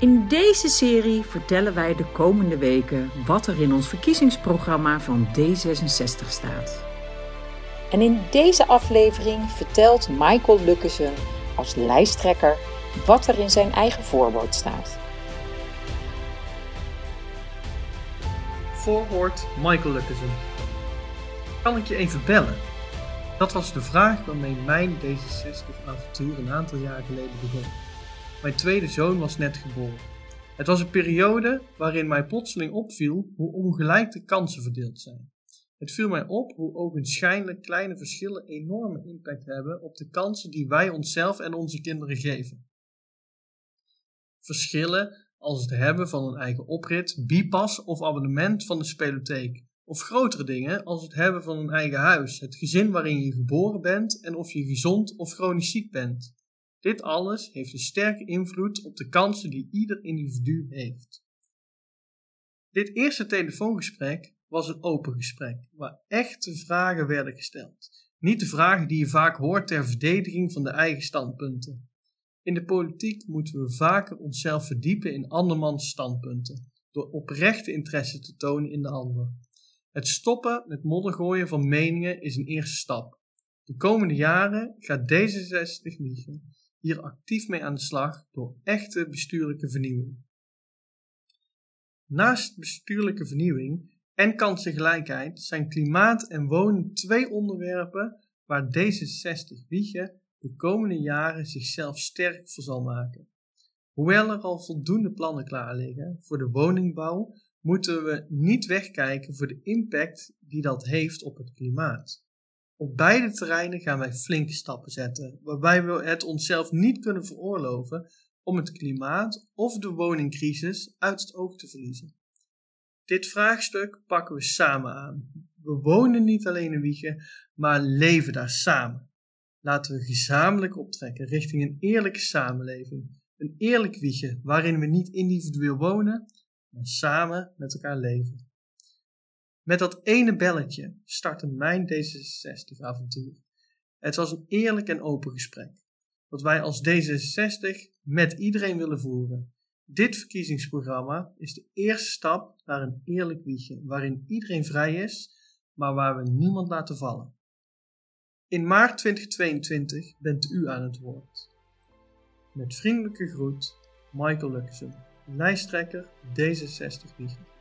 In deze serie vertellen wij de komende weken wat er in ons verkiezingsprogramma van D66 staat. En in deze aflevering vertelt Michael Lukkesen als lijsttrekker wat er in zijn eigen voorwoord staat. Voorwoord Michael Lukkesen. Kan ik je even bellen? Dat was de vraag waarmee mijn D66-avontuur een aantal jaar geleden begon. Mijn tweede zoon was net geboren. Het was een periode waarin mij plotseling opviel hoe ongelijk de kansen verdeeld zijn. Het viel mij op hoe ogenschijnlijk kleine verschillen enorme impact hebben op de kansen die wij onszelf en onze kinderen geven. Verschillen als het hebben van een eigen oprit, bipas of abonnement van de spelotheek. Of grotere dingen als het hebben van een eigen huis, het gezin waarin je geboren bent en of je gezond of chronisch ziek bent. Dit alles heeft een sterke invloed op de kansen die ieder individu heeft. Dit eerste telefoongesprek was een open gesprek, waar echte vragen werden gesteld. Niet de vragen die je vaak hoort ter verdediging van de eigen standpunten. In de politiek moeten we vaker onszelf verdiepen in andermans standpunten, door oprechte interesse te tonen in de ander. Het stoppen met moddergooien van meningen is een eerste stap. De komende jaren gaat D66 Miegen hier actief mee aan de slag door echte bestuurlijke vernieuwing. Naast bestuurlijke vernieuwing en kansengelijkheid zijn klimaat en wonen twee onderwerpen waar D66 Wiegen de komende jaren zichzelf sterk voor zal maken. Hoewel er al voldoende plannen klaar liggen voor de woningbouw, moeten we niet wegkijken voor de impact die dat heeft op het klimaat. Op beide terreinen gaan wij flinke stappen zetten, waarbij we het onszelf niet kunnen veroorloven om het klimaat of de woningcrisis uit het oog te verliezen. Dit vraagstuk pakken we samen aan. We wonen niet alleen in Wiegen, maar leven daar samen. Laten we gezamenlijk optrekken richting een eerlijke samenleving. Een eerlijk Wiegen waarin we niet individueel wonen, maar samen met elkaar leven. Met dat ene belletje startte mijn D66-avontuur. Het was een eerlijk en open gesprek, dat wij als D66 met iedereen willen voeren. Dit verkiezingsprogramma is de eerste stap naar een eerlijk wiegje, waarin iedereen vrij is, maar waar we niemand laten vallen. In maart 2022 bent u aan het woord. Met vriendelijke groet, Michael Luxem, lijsttrekker D66 Wiegen.